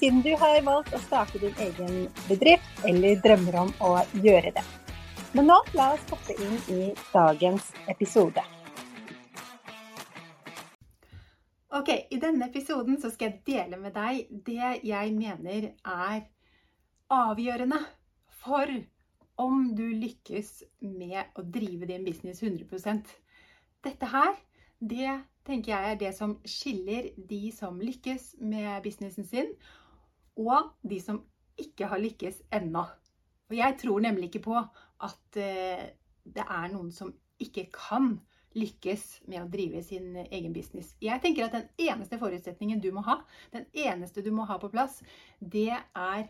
siden du har valgt å starte din egen bedrift eller drømmer om å gjøre det. Men nå la oss hoppe inn i dagens episode. Ok, I denne episoden så skal jeg dele med deg det jeg mener er avgjørende for om du lykkes med å drive din business 100% Dette her, det tenker jeg er det som skiller de som lykkes med businessen sin, og de som ikke har lykkes ennå. Og jeg tror nemlig ikke på at eh, det er noen som ikke kan lykkes med å drive sin egen business. Jeg tenker at den eneste forutsetningen du må ha, den eneste du må ha på plass, det er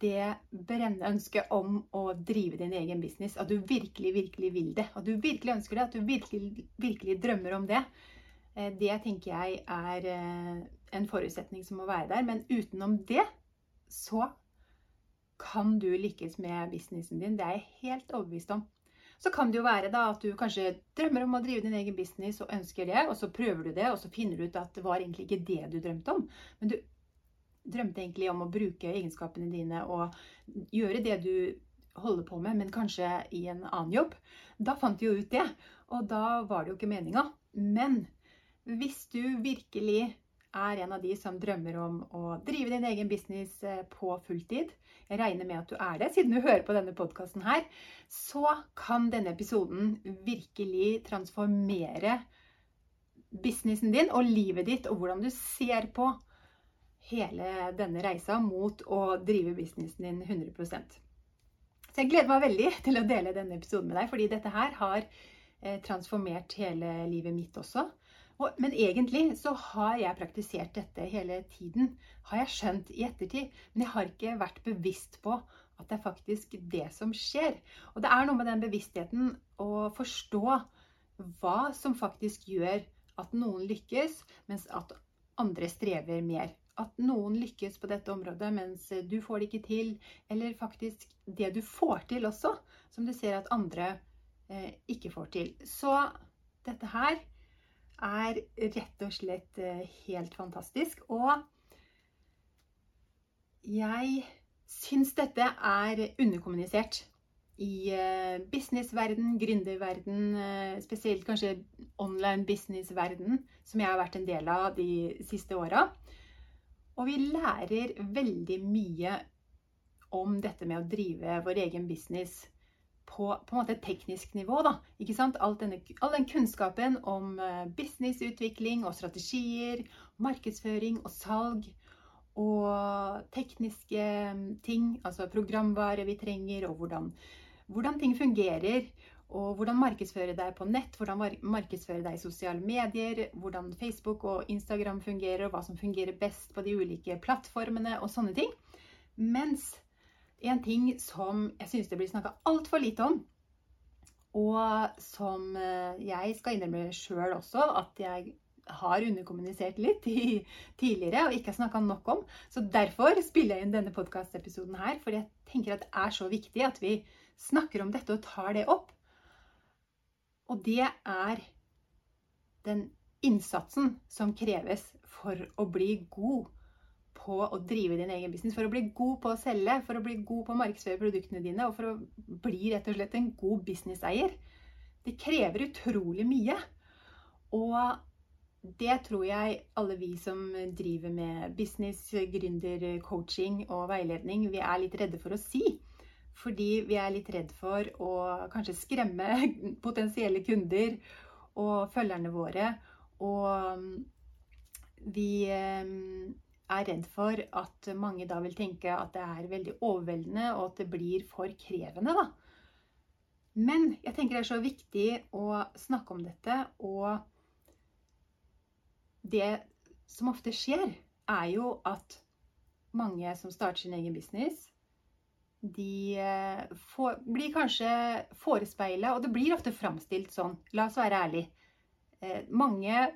det brennende ønsket om å drive din egen business. At du virkelig, virkelig vil det. At du virkelig ønsker det. At du virkelig, virkelig drømmer om det. Eh, det tenker jeg er eh, en forutsetning som må være der. Men utenom det så kan du lykkes med businessen din. Det er jeg helt overbevist om. Så kan det jo være da at du kanskje drømmer om å drive din egen business og ønsker det, og så prøver du det, og så finner du ut at det var egentlig ikke det du drømte om. Men du drømte egentlig om å bruke egenskapene dine og gjøre det du holder på med, men kanskje i en annen jobb. Da fant du jo ut det, og da var det jo ikke meninga. Men hvis du virkelig er en av de som drømmer om å drive din egen business eh, på fulltid, jeg regner med at du er det, siden du hører på denne podkasten her, så kan denne episoden virkelig transformere businessen din og livet ditt, og hvordan du ser på hele denne reisa mot å drive businessen din 100 Så jeg gleder meg veldig til å dele denne episoden med deg, fordi dette her har eh, transformert hele livet mitt også. Og, men egentlig så har jeg praktisert dette hele tiden, har jeg skjønt i ettertid. Men jeg har ikke vært bevisst på at det er faktisk det som skjer. Og det er noe med den bevisstheten å forstå hva som faktisk gjør at noen lykkes, mens at andre strever mer. At noen lykkes på dette området, mens du får det ikke til. Eller faktisk det du får til også, som du ser at andre eh, ikke får til. Så dette her er rett og slett eh, helt fantastisk. Og jeg syns dette er underkommunisert i eh, businessverden, gründerverden, eh, spesielt kanskje online businessverden, som jeg har vært en del av de siste åra. Og vi lærer veldig mye om dette med å drive vår egen business på, på en måte et teknisk nivå. Da, ikke sant? All, denne, all den kunnskapen om eh, businessutvikling og strategier, markedsføring og salg og tekniske mm, ting, altså programvare vi trenger, og hvordan, hvordan ting fungerer. Og hvordan markedsføre deg på nett, hvordan markedsføre deg i sosiale medier, hvordan Facebook og Instagram fungerer, og hva som fungerer best på de ulike plattformene og sånne ting. Mens en ting som jeg syns det blir snakka altfor lite om, og som eh, jeg skal innrømme sjøl også at jeg har underkommunisert litt i, tidligere og ikke har snakka nok om. Så derfor spiller jeg inn denne podkastepisoden her, for jeg tenker at det er så viktig at vi snakker om dette og tar det opp. Og det er den innsatsen som kreves for å bli god på å drive din egen business, for å bli god på å selge, for å bli god på å markedsføre produktene dine og for å bli rett og slett en god businesseier. Det krever utrolig mye. Og det tror jeg alle vi som driver med business, gründer, coaching og veiledning, vi er litt redde for å si. Fordi vi er litt redd for å kanskje skremme potensielle kunder og følgerne våre. Og vi er redd for at mange da vil tenke at det er veldig overveldende, og at det blir for krevende, da. Men jeg tenker det er så viktig å snakke om dette, og det som ofte skjer, er jo at mange som starter sin egen business, de eh, får, blir kanskje forespeila, og det blir ofte framstilt sånn, la oss være ærlige. Eh, mange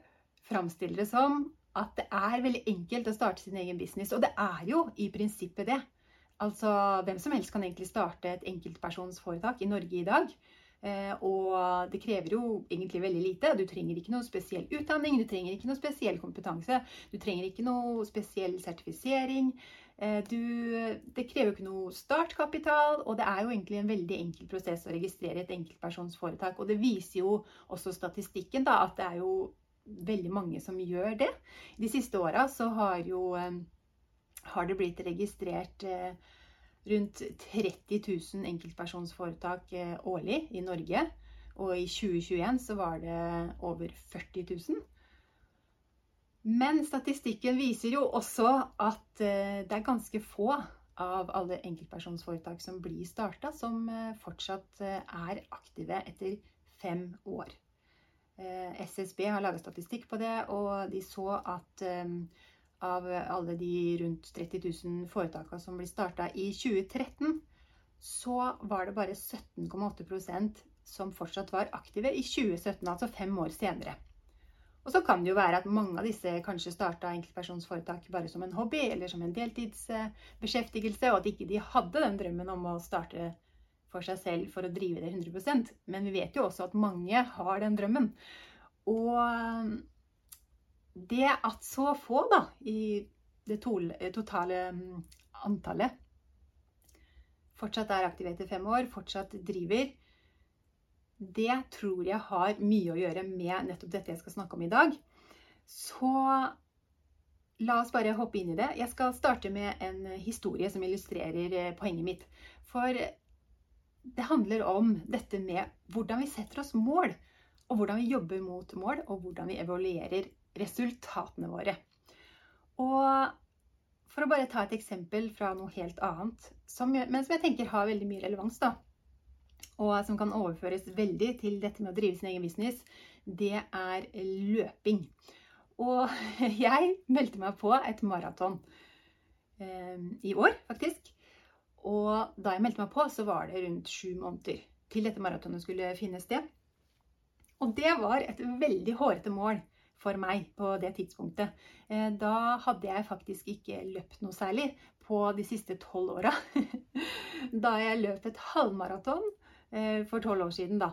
framstiller det som at det er veldig enkelt å starte sin egen business, og det er jo i prinsippet det. Altså, hvem som helst kan egentlig starte et enkeltpersonsforetak i Norge i dag. Eh, og det krever jo egentlig veldig lite. Du trenger ikke noe spesiell utdanning, du trenger ikke noe spesiell kompetanse, du trenger ikke noe spesiell sertifisering. Eh, du, det krever jo ikke noe startkapital, og det er jo egentlig en veldig enkel prosess å registrere et enkeltpersonsforetak. Og det viser jo også statistikken da, at det er jo veldig mange som gjør det. De siste åra så har jo eh, har det blitt registrert eh, rundt 30 000 enkeltpersonsforetak årlig i Norge. Og i 2021 så var det over 40 000. Men statistikken viser jo også at eh, det er ganske få av alle enkeltpersonsforetak som blir starta, som eh, fortsatt eh, er aktive etter fem år. SSB har laget statistikk på det, og de så at av alle de rundt 30 000 foretakene som ble starta i 2013, så var det bare 17,8% som fortsatt var aktive i 2017, altså fem år senere. Og så kan det jo være at mange av disse kanskje starta enkeltpersonsforetak bare som en hobby eller som en deltidsbeskjeftigelse, og at ikke de hadde den drømmen om å starte for seg selv for å drive det 100% Men vi vet jo også at mange har den drømmen. Og det at så få, da, i det totale mm, antallet fortsatt er aktive etter fem år, fortsatt driver, det tror jeg har mye å gjøre med nettopp dette jeg skal snakke om i dag. Så la oss bare hoppe inn i det. Jeg skal starte med en historie som illustrerer eh, poenget mitt. For det handler om dette med hvordan vi setter oss mål, og hvordan vi jobber mot mål, og hvordan vi evaluerer resultatene våre. Og for å bare ta et eksempel fra noe helt annet, som, men som jeg tenker har veldig mye relevans, da og som kan overføres veldig til dette med å drive sin egen business, det er løping. Og jeg meldte meg på et maraton eh, i år, faktisk. Og da jeg meldte meg på, så var det rundt sju måneder til dette maratonet skulle finne sted. Og det var et veldig hårete mål for meg på det tidspunktet. Eh, da hadde jeg faktisk ikke løpt noe særlig på de siste tolv åra. Da jeg løp et halvmaraton Eh, for tolv år siden, da.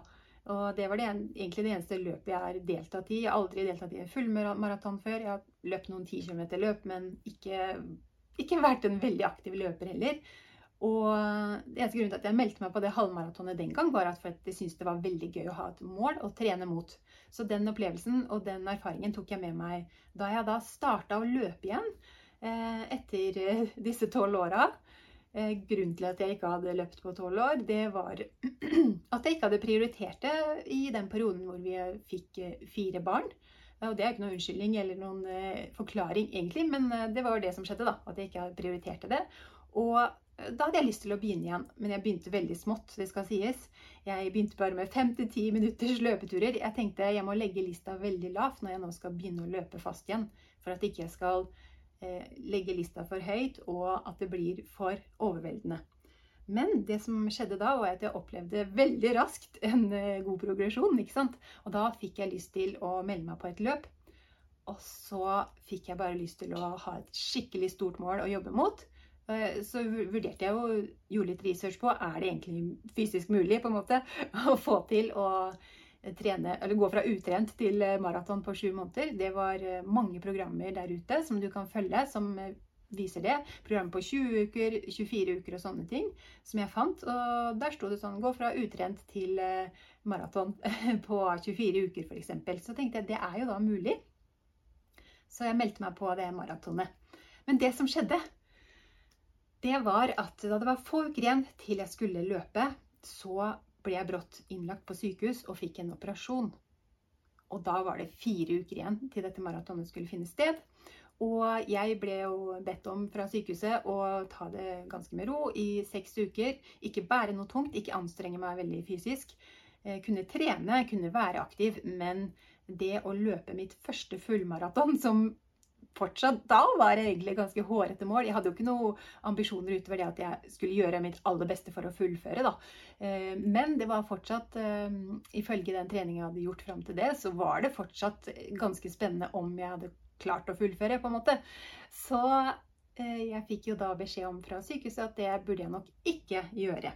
Og det var det, egentlig det eneste løpet jeg har deltatt i. Jeg har aldri deltatt i en fullmaraton før. Jeg har løpt noen 10 km løp, men ikke, ikke, vært en veldig aktiv løper heller. Og eneste grunnen til at jeg meldte meg på det halvmaratonet den gang, var at jeg syntes det var veldig gøy å ha et mål å trene mot. Så den opplevelsen og den erfaringen tok jeg med meg da jeg da starta å løpe igjen eh, etter eh, disse tolv åra. Eh, grunnen til at jeg ikke hadde løpt på tolv år, det var at jeg ikke hadde prioritert det i den perioden hvor vi fikk fire barn. Og det er ikke noen unnskyldning eller noen forklaring, egentlig, men det var det som skjedde. da, At jeg ikke hadde prioritert det. Og da hadde jeg lyst til å begynne igjen, men jeg begynte veldig smått. det skal sies. Jeg begynte bare med fem til ti minutters løpeturer. Jeg tenkte jeg må legge lista veldig lavt når jeg nå skal begynne å løpe fast igjen. For at ikke jeg skal Eh, legge lista for høyt, og at det blir for overveldende. Men det som skjedde da, var at jeg opplevde veldig raskt en eh, god progresjon. ikke sant? Og da fikk jeg lyst til å melde meg på et løp. Og så fikk jeg bare lyst til å ha et skikkelig stort mål å jobbe mot. Eh, så vurderte jeg og gjorde litt research på er det egentlig fysisk mulig på en måte å få til å trene, eller gå fra utrent til eh, maraton på sju måneder. Det var eh, mange programmer der ute som du kan følge, som viser det. Programmer på 20 uker, 24 uker og sånne ting som jeg fant. Og der sto det sånn gå fra utrent til maraton på 24 uker f.eks. Så tenkte jeg det er jo da mulig. Så jeg meldte meg på det maratonet. Men det som skjedde, det var at da det var få uker igjen til jeg skulle løpe, så ble jeg brått innlagt på sykehus og fikk en operasjon. Og da var det fire uker igjen til dette maratonet skulle finne sted. Og jeg ble jo bedt om fra sykehuset å ta det ganske med ro i seks uker. Ikke bære noe tungt, ikke anstrenge meg veldig fysisk. Jeg eh, kunne trene, kunne være aktiv, men det å løpe mitt første fullmaraton, som fortsatt da var det egentlig ganske hårete mål. Jeg hadde jo ikke noen ambisjoner utover det at jeg skulle gjøre mitt aller beste for å fullføre, da. Eh, men det var fortsatt, eh, ifølge den treninga jeg hadde gjort fram til det, så var det fortsatt ganske spennende om jeg hadde klart å fullføre, på en måte. Så eh, jeg fikk jo da beskjed om fra sykehuset at det burde jeg nok ikke gjøre.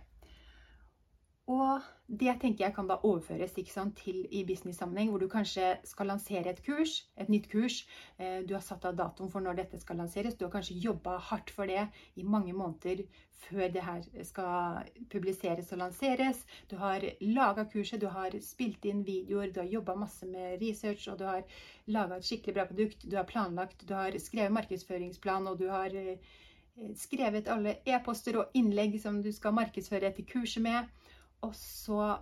Og det tenker jeg kan da overføres sant, til i business-sammenheng, hvor du kanskje skal lansere et kurs, et nytt kurs. Eh, du har satt av datoen for når dette skal lanseres. Du har kanskje jobba hardt for det i mange måneder før det her skal publiseres og lanseres. Du har laga kurset, du har spilt inn videoer, du har jobba masse med research, og du har laga et skikkelig bra produkt. Du har planlagt, du har skrevet markedsføringsplan, og du har eh, skrevet alle e-poster og innlegg som du skal markedsføre etter kurset med. Og så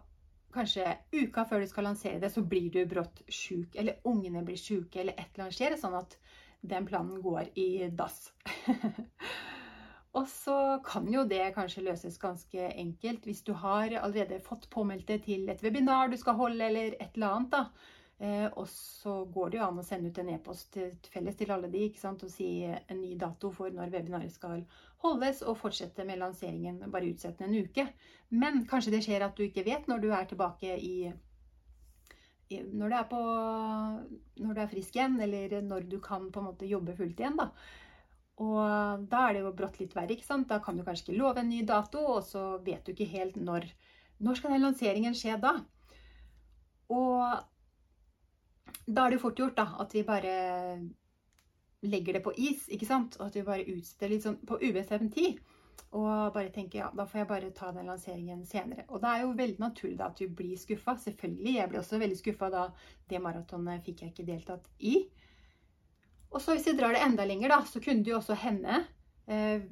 kanskje uka før du skal lansere det, så blir du brått sjuk, eller ungene blir sjuke, eller et eller annet skjer, sånn at den planen går i dass. og så kan jo det kanskje løses ganske enkelt hvis du har allerede fått påmeldte til et webinar du skal holde, eller et eller annet. da. Eh, og så går det jo an å sende ut en e-post felles til alle de ikke sant? og si en ny dato for når webinaret skal holdes, og fortsette med lanseringen. Bare utsette en uke. Men kanskje det skjer at du ikke vet når du er tilbake i, i når, du er på, når du er frisk igjen, eller når du kan på en måte jobbe fullt igjen. da. Og da er det jo brått litt verre. ikke sant? Da kan du kanskje ikke love en ny dato, og så vet du ikke helt når. Når skal den lanseringen skje da? Og da er det fort gjort da, at vi bare legger det på is, ikke sant? Og at vi bare utsetter litt sånn på ubestemt tid. Og bare tenker ja, da får jeg bare ta den lanseringen senere. Og det er jo veldig naturlig da at du blir skuffa. Selvfølgelig. Jeg ble også veldig skuffa da det maratonet fikk jeg ikke deltatt i. Og så hvis vi drar det enda lenger, da, så kunne det jo også hende eh,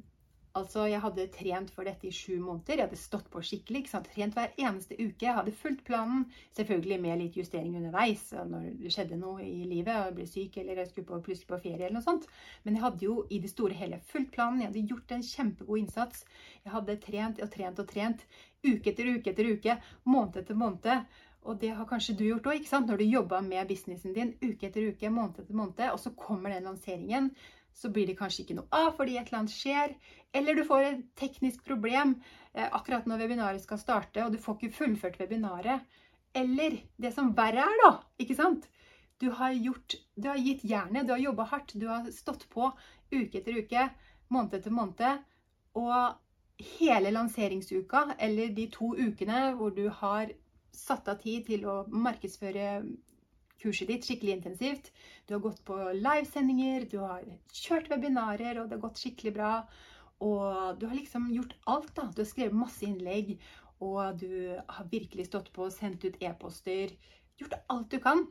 Altså, jeg hadde trent for dette i sju måneder. Jeg hadde stått på skikkelig. ikke sant? Trent hver eneste uke. Jeg hadde fulgt planen. Selvfølgelig med litt justering underveis når det skjedde noe i livet. og Jeg ble syk eller jeg skulle på, plutselig på ferie eller noe sånt. Men jeg hadde jo i det store hele fulgt planen. Jeg hadde gjort en kjempegod innsats. Jeg hadde trent og trent og trent. Uke etter uke etter uke. Måned etter måned. Og det har kanskje du gjort òg, når du jobba med businessen din uke etter uke, måned etter måned, og så kommer den lanseringen så blir det kanskje ikke noe av fordi et eller annet skjer. Eller du får et teknisk problem eh, akkurat når webinaret skal starte, og du får ikke fullført webinaret. Eller det som verre er, da. ikke sant? Du har, gjort, du har gitt jernet, du har jobba hardt, du har stått på uke etter uke, måned etter måned. Og hele lanseringsuka, eller de to ukene hvor du har satt av tid til å markedsføre kurset ditt skikkelig intensivt. Du har gått på livesendinger, du har kjørt webinarer, og det har gått skikkelig bra. Og du har liksom gjort alt, da. Du har skrevet masse innlegg, og du har virkelig stått på sendt ut e-poster. Gjort alt du kan.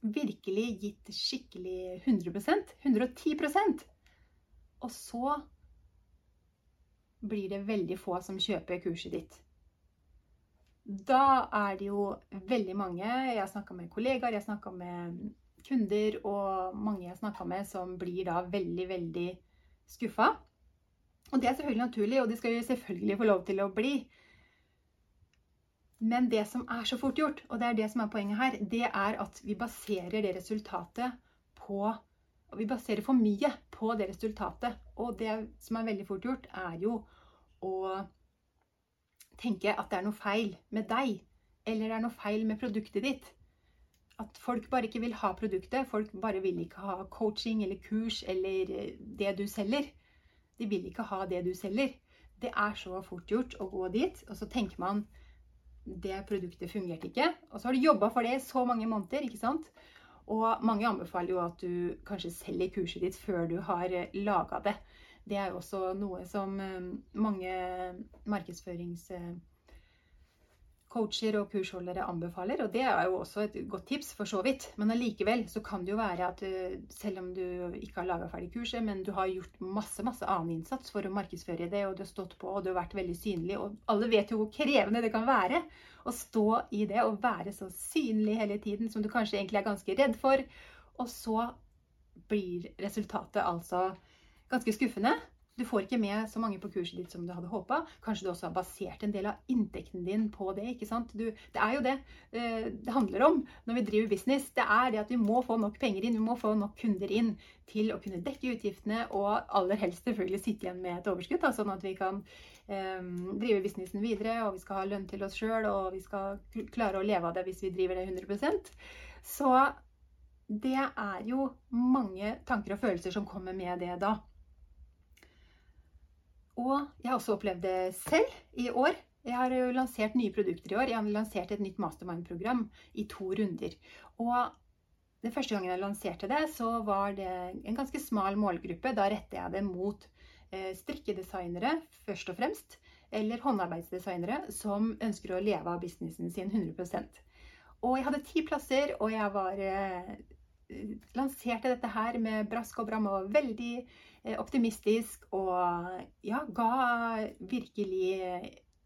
Virkelig gitt skikkelig 100% 110% Og så blir det veldig få som kjøper kurset ditt. Da er det jo veldig mange Jeg har snakka med kollegaer, jeg har snakka med kunder og mange jeg har snakka med, som blir da veldig, veldig skuffa. Og det er selvfølgelig naturlig, og det skal jo selvfølgelig få lov til å bli. Men det som er så fort gjort, og det er det som er poenget her, det er at vi baserer det resultatet på Vi baserer for mye på det resultatet. Og det som er veldig fort gjort, er jo å tenke at det er noe feil med deg, eller det er noe feil med produktet ditt. At folk bare ikke vil ha produktet. Folk bare vil ikke ha coaching eller kurs eller eh, det du selger. De vil ikke ha det du selger. Det er så fort gjort å gå dit, og så tenker man det produktet fungerte ikke. Og så har du jobba for det i så mange måneder, ikke sant? Og mange anbefaler jo at du kanskje selger kurset ditt før du har eh, laga det. Det er jo også noe som eh, mange markedsføringscoacher og kursholdere anbefaler. Og det er jo også et godt tips, for så vidt. Men allikevel så kan det jo være at eh, selv om du ikke har laga ferdig kurset, men du har gjort masse, masse annen innsats for å markedsføre det, og du har stått på, og du har vært veldig synlig, og alle vet jo hvor krevende det kan være å stå i det og være så synlig hele tiden som du kanskje egentlig er ganske redd for. Og så blir resultatet altså ganske skuffende. Du får ikke med så mange på kurset ditt som du hadde håpa. Kanskje du også har basert en del av inntekten din på det. ikke sant? Du, det er jo det eh, det handler om når vi driver business. Det er det at vi må få nok penger inn, vi må få nok kunder inn til å kunne dekke utgiftene, og aller helst selvfølgelig sitte igjen med et overskudd, da, sånn at vi kan um, drive businessen videre, og vi skal ha lønn til oss sjøl, og vi skal klare å leve av det hvis vi driver det 100% Så det er jo mange tanker og følelser som kommer med det da. Og jeg har også opplevd det selv i år. Jeg har jo lansert nye produkter i år. Jeg har lansert et nytt mastermind-program i to runder. Og den første gangen jeg lanserte det, så var det en ganske smal målgruppe. Da retter jeg det mot eh, strikkedesignere først og fremst, eller håndarbeidsdesignere som ønsker å leve av businessen sin 100% Og jeg hadde ti plasser, og jeg var eh, lanserte dette her med brask og bram og veldig Eh, optimistisk og ja, ga virkelig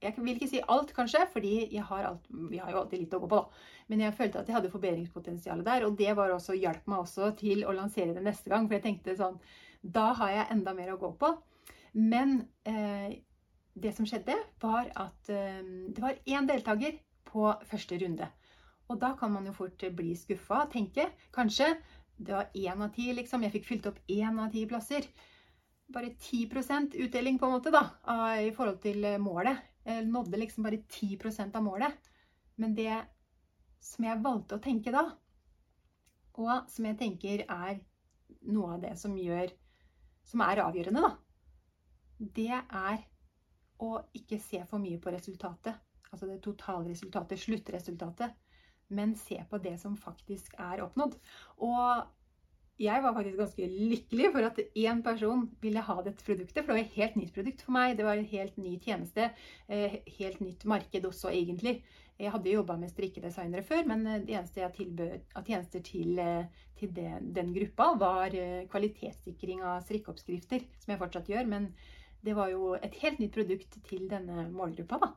Jeg vil ikke si alt, kanskje, fordi har alt, vi har jo alltid litt å gå på, da. Men jeg følte at jeg hadde forbedringspotensial der, og det var også, hjalp meg også til å lansere det neste gang. For jeg tenkte sånn Da har jeg enda mer å gå på. Men eh, det som skjedde, var at eh, det var én deltaker på første runde. Og da kan man jo fort bli skuffa, tenke kanskje det var én av ti, liksom. Jeg fikk fylt opp én av ti plasser. Bare 10% utdeling, på en måte, da, i forhold til eh, målet. Jeg nådde liksom bare 10% av målet. Men det som jeg valgte å tenke da, og som jeg tenker er noe av det som gjør Som er avgjørende, da, det er å ikke se for mye på resultatet. Altså det totalresultatet, sluttresultatet men se på det som faktisk er oppnådd. Og jeg var faktisk ganske lykkelig for at én person ville ha dette produktet. For det var et helt nytt produkt for meg. Det var en helt ny tjeneste. Eh, helt nytt marked også, egentlig. Jeg hadde jobba med strikkedesignere før, men eh, det eneste jeg tilbød av tjenester til, eh, til den, den gruppa, var kvalitetssikring av strikkeoppskrifter, som jeg fortsatt gjør. Men det var jo et helt nytt produkt til denne målgruppa. da.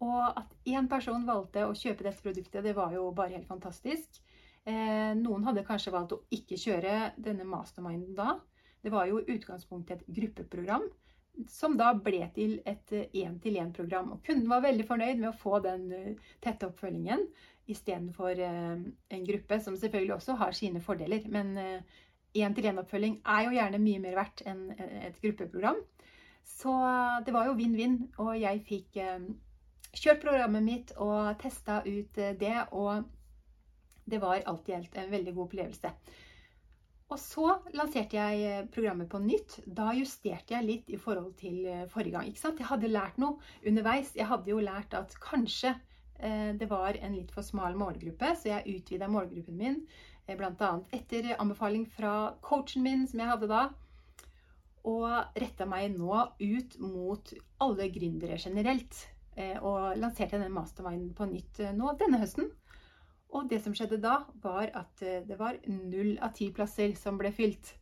Og at én person valgte å kjøpe dette produktet, det var jo bare helt fantastisk. Eh, noen hadde kanskje valgt å ikke kjøre denne masterminden da. Det var jo i utgangspunktet et gruppeprogram som da ble til et én-til-én-program. Og kunden var veldig fornøyd med å få den eh, tette oppfølgingen istedenfor eh, en gruppe, som selvfølgelig også har sine fordeler. Men én-til-én-oppfølging er jo gjerne mye mer verdt enn et gruppeprogram. Så det var jo vinn-vinn, og jeg fikk kjørt programmet mitt og testa ut eh, det, og det var alt i alt en veldig god opplevelse. Og så lanserte jeg eh, programmet på nytt. Da justerte jeg litt i forhold til eh, forrige gang. ikke sant? Jeg hadde lært noe underveis. Jeg hadde jo lært at kanskje det var en litt for smal målgruppe, så jeg utvida målgruppen min. Bl.a. etter anbefaling fra coachen min, som jeg hadde da. Og retta meg nå ut mot alle gründere generelt. Eh, og lanserte den masterminden på nytt eh, nå denne høsten. Og det som skjedde da, var at eh, det var null av ti plasser som ble fylt.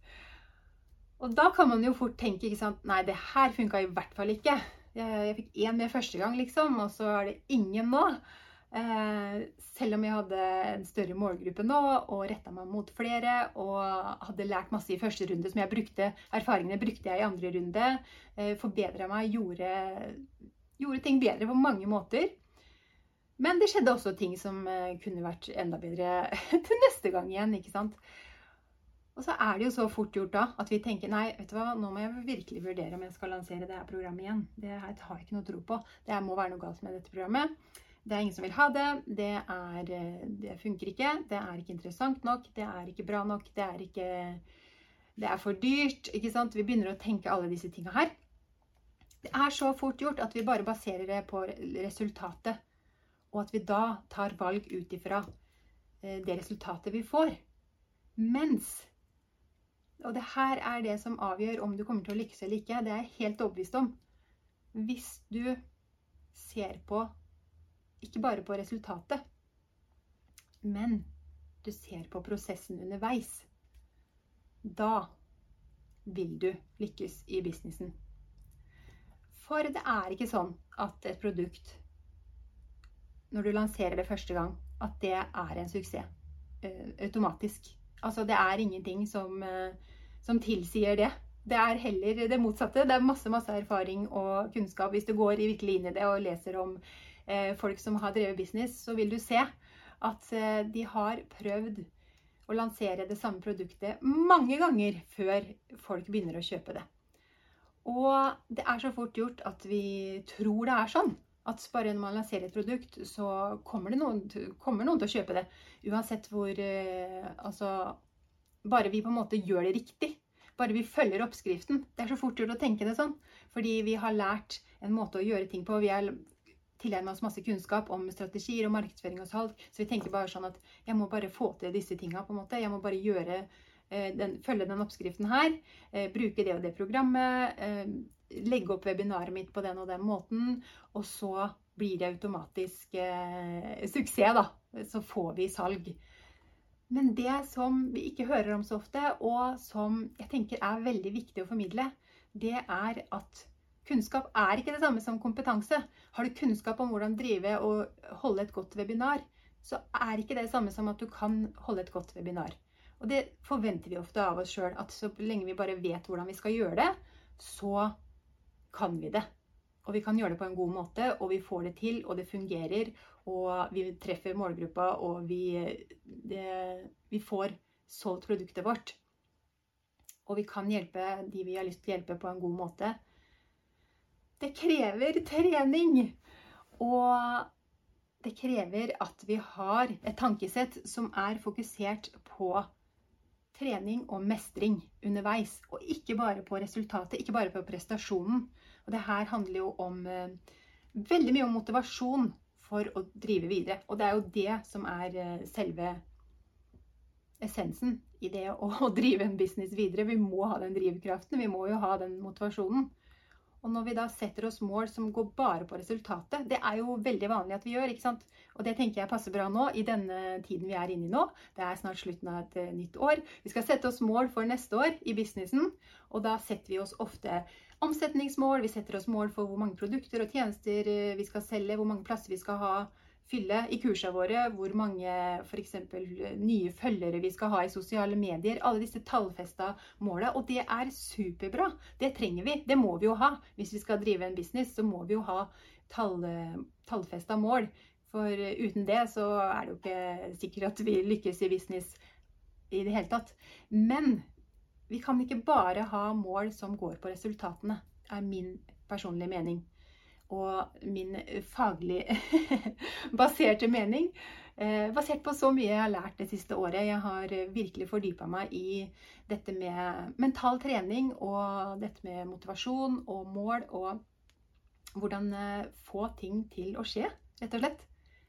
Og da kan man jo fort tenke ikke sant, nei, det her funka i hvert fall ikke. Jeg, jeg fikk én med første gang, liksom, og så er det ingen nå. Eh, selv om jeg hadde en større målgruppe nå og retta meg mot flere og hadde lært masse i første runde som jeg brukte, erfaringene brukte jeg i andre runde, eh, forbedra meg, gjorde gjorde ting bedre på mange måter. Men det skjedde også ting som eh, kunne vært enda bedre til neste gang igjen. ikke sant? Og så er det jo så fort gjort da at vi tenker nei, vet du hva, nå må jeg virkelig vurdere om jeg skal lansere det her programmet igjen. Det har jeg ikke noe tro på. Det må være noe galt med dette programmet. Det er ingen som vil ha det. Det, er, eh, det funker ikke. Det er ikke interessant nok. Det er ikke bra nok. Det er ikke Det er for dyrt. ikke sant? Vi begynner å tenke alle disse tinga her. Det er så fort gjort at vi bare baserer det på resultatet. Og at vi da tar valg ut ifra eh, det resultatet vi får. Mens Og det her er det som avgjør om du kommer til å lykkes eller ikke. Det er jeg helt overbevist om. Hvis du ser på ikke bare på resultatet, men du ser på prosessen underveis, da vil du lykkes i businessen. For det er ikke sånn at et produkt, når du lanserer det første gang, at det er en suksess uh, automatisk. Altså, det er ingenting som, uh, som tilsier det. Det er heller det motsatte. Det er masse masse erfaring og kunnskap. Hvis du går virkelig inn i det og leser om eh, folk som har drevet business, så vil du se at eh, de har prøvd å lansere det samme produktet mange ganger før folk begynner å kjøpe det. Og det er så fort gjort at vi tror det er sånn. At bare når man lanserer et produkt, så kommer, noen, kommer noen til å kjøpe det. Uansett hvor eh, Altså Bare vi på en måte gjør det riktig bare vi følger oppskriften. Det er så fort gjort å tenke det sånn. Fordi vi har lært en måte å gjøre ting på. Vi har tilegnet oss masse kunnskap om strategier og markedsføring og salg. Så vi tenker bare sånn at jeg må bare få til disse tinga, på en måte. Jeg må bare gjøre den, følge den oppskriften her. Eh, bruke det og det programmet. Eh, legge opp webinaret mitt på den og den måten. Og så blir det automatisk eh, suksess, da. Så får vi salg. Men det som vi ikke hører om så ofte, og som jeg tenker er veldig viktig å formidle, det er at kunnskap er ikke det samme som kompetanse. Har du kunnskap om hvordan drive og holde et godt webinar, så er ikke det samme som at du kan holde et godt webinar. Og det forventer vi ofte av oss sjøl, at så lenge vi bare vet hvordan vi skal gjøre det, så kan vi det. Og vi kan gjøre det på en god måte, og vi får det til, og det fungerer og vi treffer målgruppa, og vi, det, vi får solgt produktet vårt. Og vi kan hjelpe de vi har lyst til å hjelpe, på en god måte. Det krever trening. Og det krever at vi har et tankesett som er fokusert på trening og mestring underveis. Og ikke bare på resultatet, ikke bare på prestasjonen. Og det her handler jo om eh, veldig mye om motivasjon for å drive videre. Og det er jo det som er eh, selve essensen i det å, drive en business videre. Vi må ha den drivkraften, vi må jo ha den motivasjonen. Og når vi da setter oss mål som går bare på resultatet, det er jo veldig vanlig at vi gjør, ikke sant? Og det tenker jeg passer bra nå, i denne tiden vi er inne i nå. Det er snart slutten av et eh, nytt år. Vi skal sette oss mål for neste år i businessen, og da setter vi oss ofte omsetningsmål, vi setter oss mål for hvor mange produkter og tjenester eh, vi skal selge, hvor mange plasser vi skal ha, fylle i kursene våre, hvor mange f.eks. nye følgere vi skal ha i sosiale medier. Alle disse tallfesta målene. Og det er superbra. Det trenger vi. Det må vi jo ha. Hvis vi skal drive en business, så må vi jo ha tall, tallfesta mål. For uten det så er det jo ikke sikkert at vi lykkes i business i det hele tatt. Men vi kan ikke bare ha mål som går på resultatene, er min personlige mening. Og min faglig baserte mening. Eh, basert på så mye jeg har lært det siste året. Jeg har virkelig fordypa meg i dette med mental trening og dette med motivasjon og mål og hvordan eh, få ting til å skje, rett og slett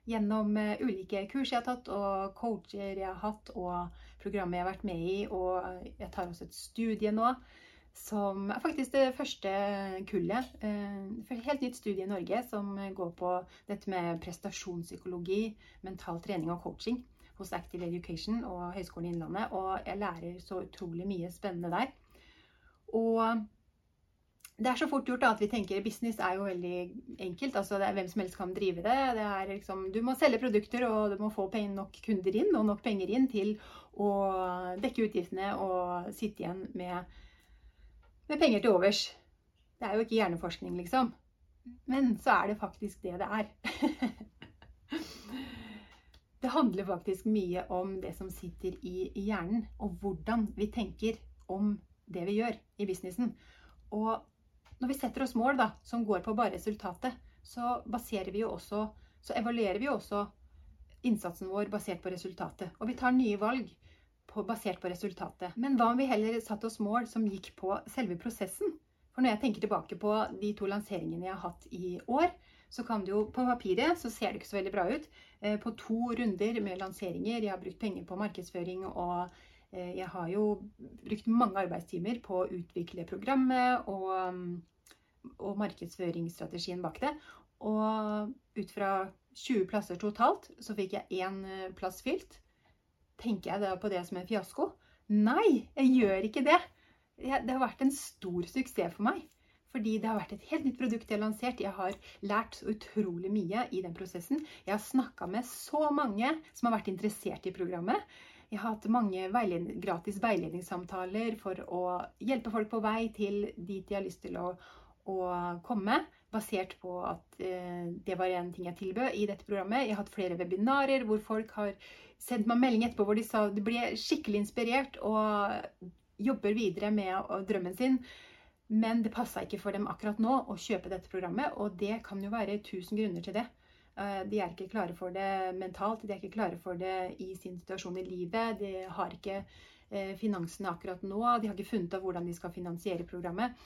gjennom eh, ulike kurs jeg har tatt, og coacher jeg har hatt, og programmet jeg har vært med i. Og jeg tar også et studie nå som er faktisk det første kullet. Et helt nytt studie i Norge som går på dette med prestasjonspsykologi, mental trening og coaching hos Active Education og Høgskolen Innlandet. Og jeg lærer så utrolig mye spennende der. Og det er så fort gjort da, at vi tenker business er jo veldig enkelt. altså det er Hvem som helst kan drive det. det er liksom, du må selge produkter, og du må få nok kunder inn og nok penger inn til å dekke utgiftene og sitte igjen med, med penger til overs. Det er jo ikke hjerneforskning, liksom. Men så er det faktisk det det er. det handler faktisk mye om det som sitter i, hjernen, og hvordan vi tenker om det vi gjør i businessen. Og når vi setter oss mål da, som går på bare resultatet, så vi også så evaluerer vi jo også innsatsen vår basert på resultatet. Og vi tar nye valg basert på resultatet. Men hva om vi heller satte oss mål som gikk på selve prosessen? For når jeg tenker tilbake på de to lanseringene jeg har hatt i år, så kan det jo på papiret så ser det ikke så veldig bra ut. Eh, på to runder med lanseringer, jeg har brukt penger på markedsføring og Eh, jeg har jo brukt mange arbeidstimer på å utvikle programmet og, og markedsføringsstrategien bak det. Og ut fra 20 plasser totalt, så fikk jeg én eh, plass fylt. Tenker jeg da på det som en fiasko? Nei, jeg gjør ikke det. Det har vært en stor suksess for meg. Fordi det har vært et helt nytt produkt jeg har lansert. Jeg har lært utrolig mye i den prosessen. Jeg har snakka med så mange som har vært interessert i programmet. Jeg har hatt mange veiled gratis veiledningssamtaler for å hjelpe folk på vei til dit de har lyst til å, å komme, basert på at eh, det var en ting jeg tilbød i dette programmet. Jeg har hatt flere webinarer hvor folk har sendt meg melding etterpå hvor de sa de ble skikkelig inspirert og jobber videre med drømmen sin. Men det passa ikke for dem akkurat nå å kjøpe dette programmet, og det kan jo være tusen grunner til det. Eh, de er ikke klare for det mentalt, de er ikke klare for det i sin situasjon i livet. De har ikke eh, finansene akkurat nå, de har ikke funnet av hvordan de skal finansiere programmet.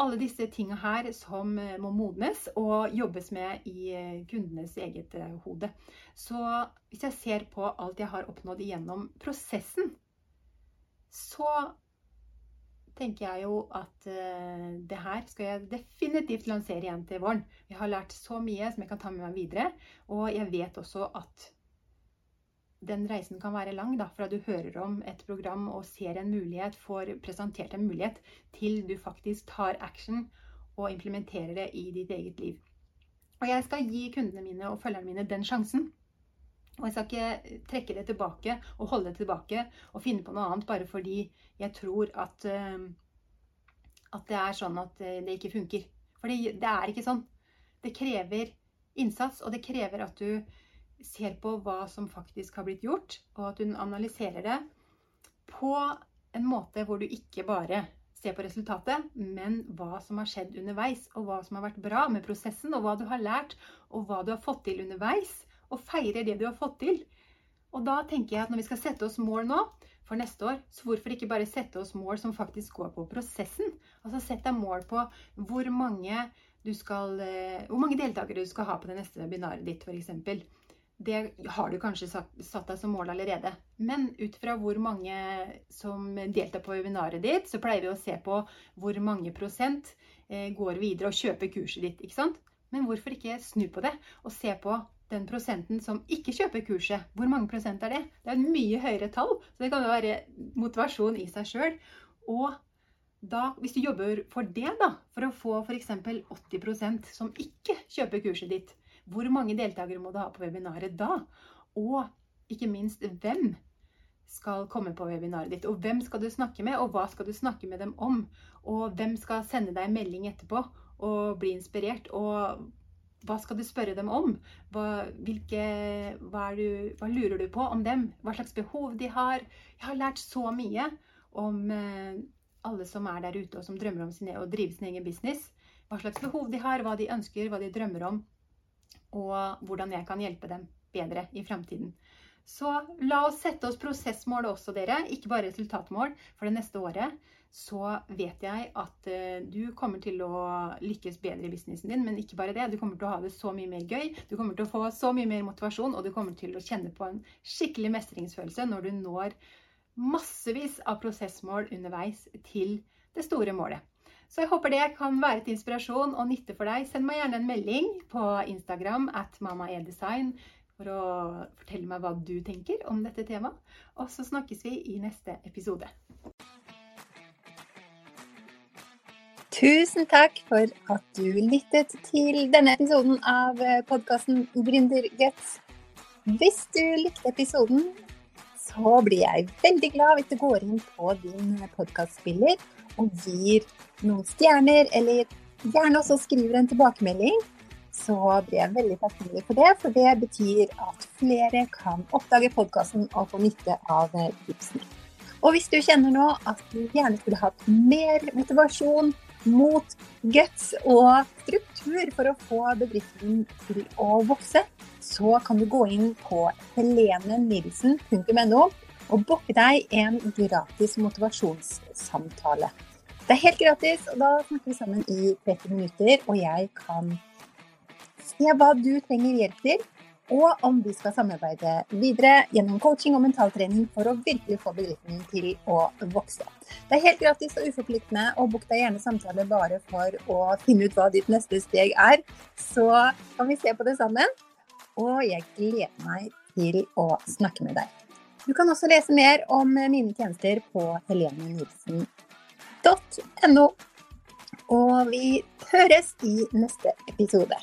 Alle disse tinga her som eh, må modnes og jobbes med i kundenes eget hode. Så hvis jeg ser på alt jeg har oppnådd gjennom prosessen, så tenker jeg jo at det her skal jeg definitivt lansere igjen til våren. Jeg har lært så mye som jeg kan ta med meg videre. Og jeg vet også at den reisen kan være lang, da, fra du hører om et program og ser en mulighet, får presentert en mulighet, til du faktisk tar action og implementerer det i ditt eget liv. Og jeg skal gi kundene mine og følgerne mine den sjansen. Og jeg skal ikke trekke det tilbake og holde det tilbake og finne på noe annet bare fordi jeg tror at, uh, at det er sånn at eh, det ikke funker. For det er ikke sånn. Det krever innsats, og det krever at du ser på hva som faktisk har blitt gjort, og at du analyserer det på en måte hvor du ikke bare ser på resultatet, men hva som har skjedd underveis, og hva som har vært bra med prosessen, og hva du har lært, og hva du har fått til underveis og feirer det du har fått til. Og da tenker jeg at når vi skal sette oss mål nå for neste år, så hvorfor ikke bare sette oss mål som faktisk går på prosessen? Altså sett deg mål på hvor mange, skal, eh, hvor mange deltakere du skal ha på det neste webinaret ditt, f.eks. Det har du kanskje satt, deg som mål allerede. Men ut fra hvor mange som deltar på webinaret ditt, så pleier vi å se på hvor mange prosent eh, går videre og kjøper kurset ditt. ikke sant? Men hvorfor ikke snu på det og se på den prosenten som ikke kjøper kurset. Hvor mange prosent er det? Det er et mye høyere tall, så det kan jo være motivasjon i seg sjøl. Og da, hvis du jobber for det, da, for å få f.eks. 80% som ikke kjøper kurset ditt, hvor mange deltakere må du ha på webinaret da? Og ikke minst hvem skal komme på webinaret ditt? Og hvem skal du snakke med, og hva skal du snakke med dem om? Og hvem skal sende deg melding etterpå og bli inspirert? Og hva skal du spørre dem om? Hva, hvilke, hva, du, hva, lurer du på om dem? Hva slags behov de har? Jeg har lært så mye om eh, alle som er der ute og som drømmer om e, å drive sin egen business. Hva slags behov de har, hva de ønsker, hva de drømmer om. Og hvordan jeg kan hjelpe dem bedre i framtiden. Så la oss sette oss prosessmål også, dere. Ikke bare resultatmål for det neste året så vet jeg at eh, du kommer til å lykkes bedre i businessen din. Men ikke bare det, du kommer til å ha det så mye mer gøy, du kommer til å få så mye mer motivasjon, og du kommer til å kjenne på en skikkelig mestringsfølelse når du når massevis av prosessmål underveis til det store målet. Så jeg håper det kan være til inspirasjon og nytte for deg. Send meg gjerne en melding på Instagram at mamaedesign for å fortelle meg hva du tenker om dette temaet. Og så snakkes vi i neste episode. Tusen takk for at du lyttet til denne episoden av eh, podkasten Gründerguts. Hvis du likte episoden, så blir jeg veldig glad hvis du går inn på din podkastspiller og gir noen stjerner, eller gjerne også skriver en tilbakemelding. Så blir jeg veldig takknemlig for det, for det betyr at flere kan oppdage podkasten og få nytte av eh, tipsene. Og hvis du kjenner nå at du gjerne skulle hatt mer motivasjon, mot guts og struktur for å få bedriften til å vokse, så kan du gå inn på helenenilsen.no og booke deg en gratis motivasjonssamtale. Det er helt gratis, og da snakker vi sammen i 30 minutter, og jeg kan se hva du trenger hjelp til og om vi skal samarbeide videre gjennom coaching og mentaltrening for å virkelig få bedriften til å vokse. Det er helt gratis og uforpliktende, og book deg gjerne samtale bare for å finne ut hva ditt neste steg er. Så kan vi se på det sammen. Og jeg gleder meg til å snakke med deg. Du kan også lese mer om mine tjenester på helenenilsen.no. Og vi høres i neste episode.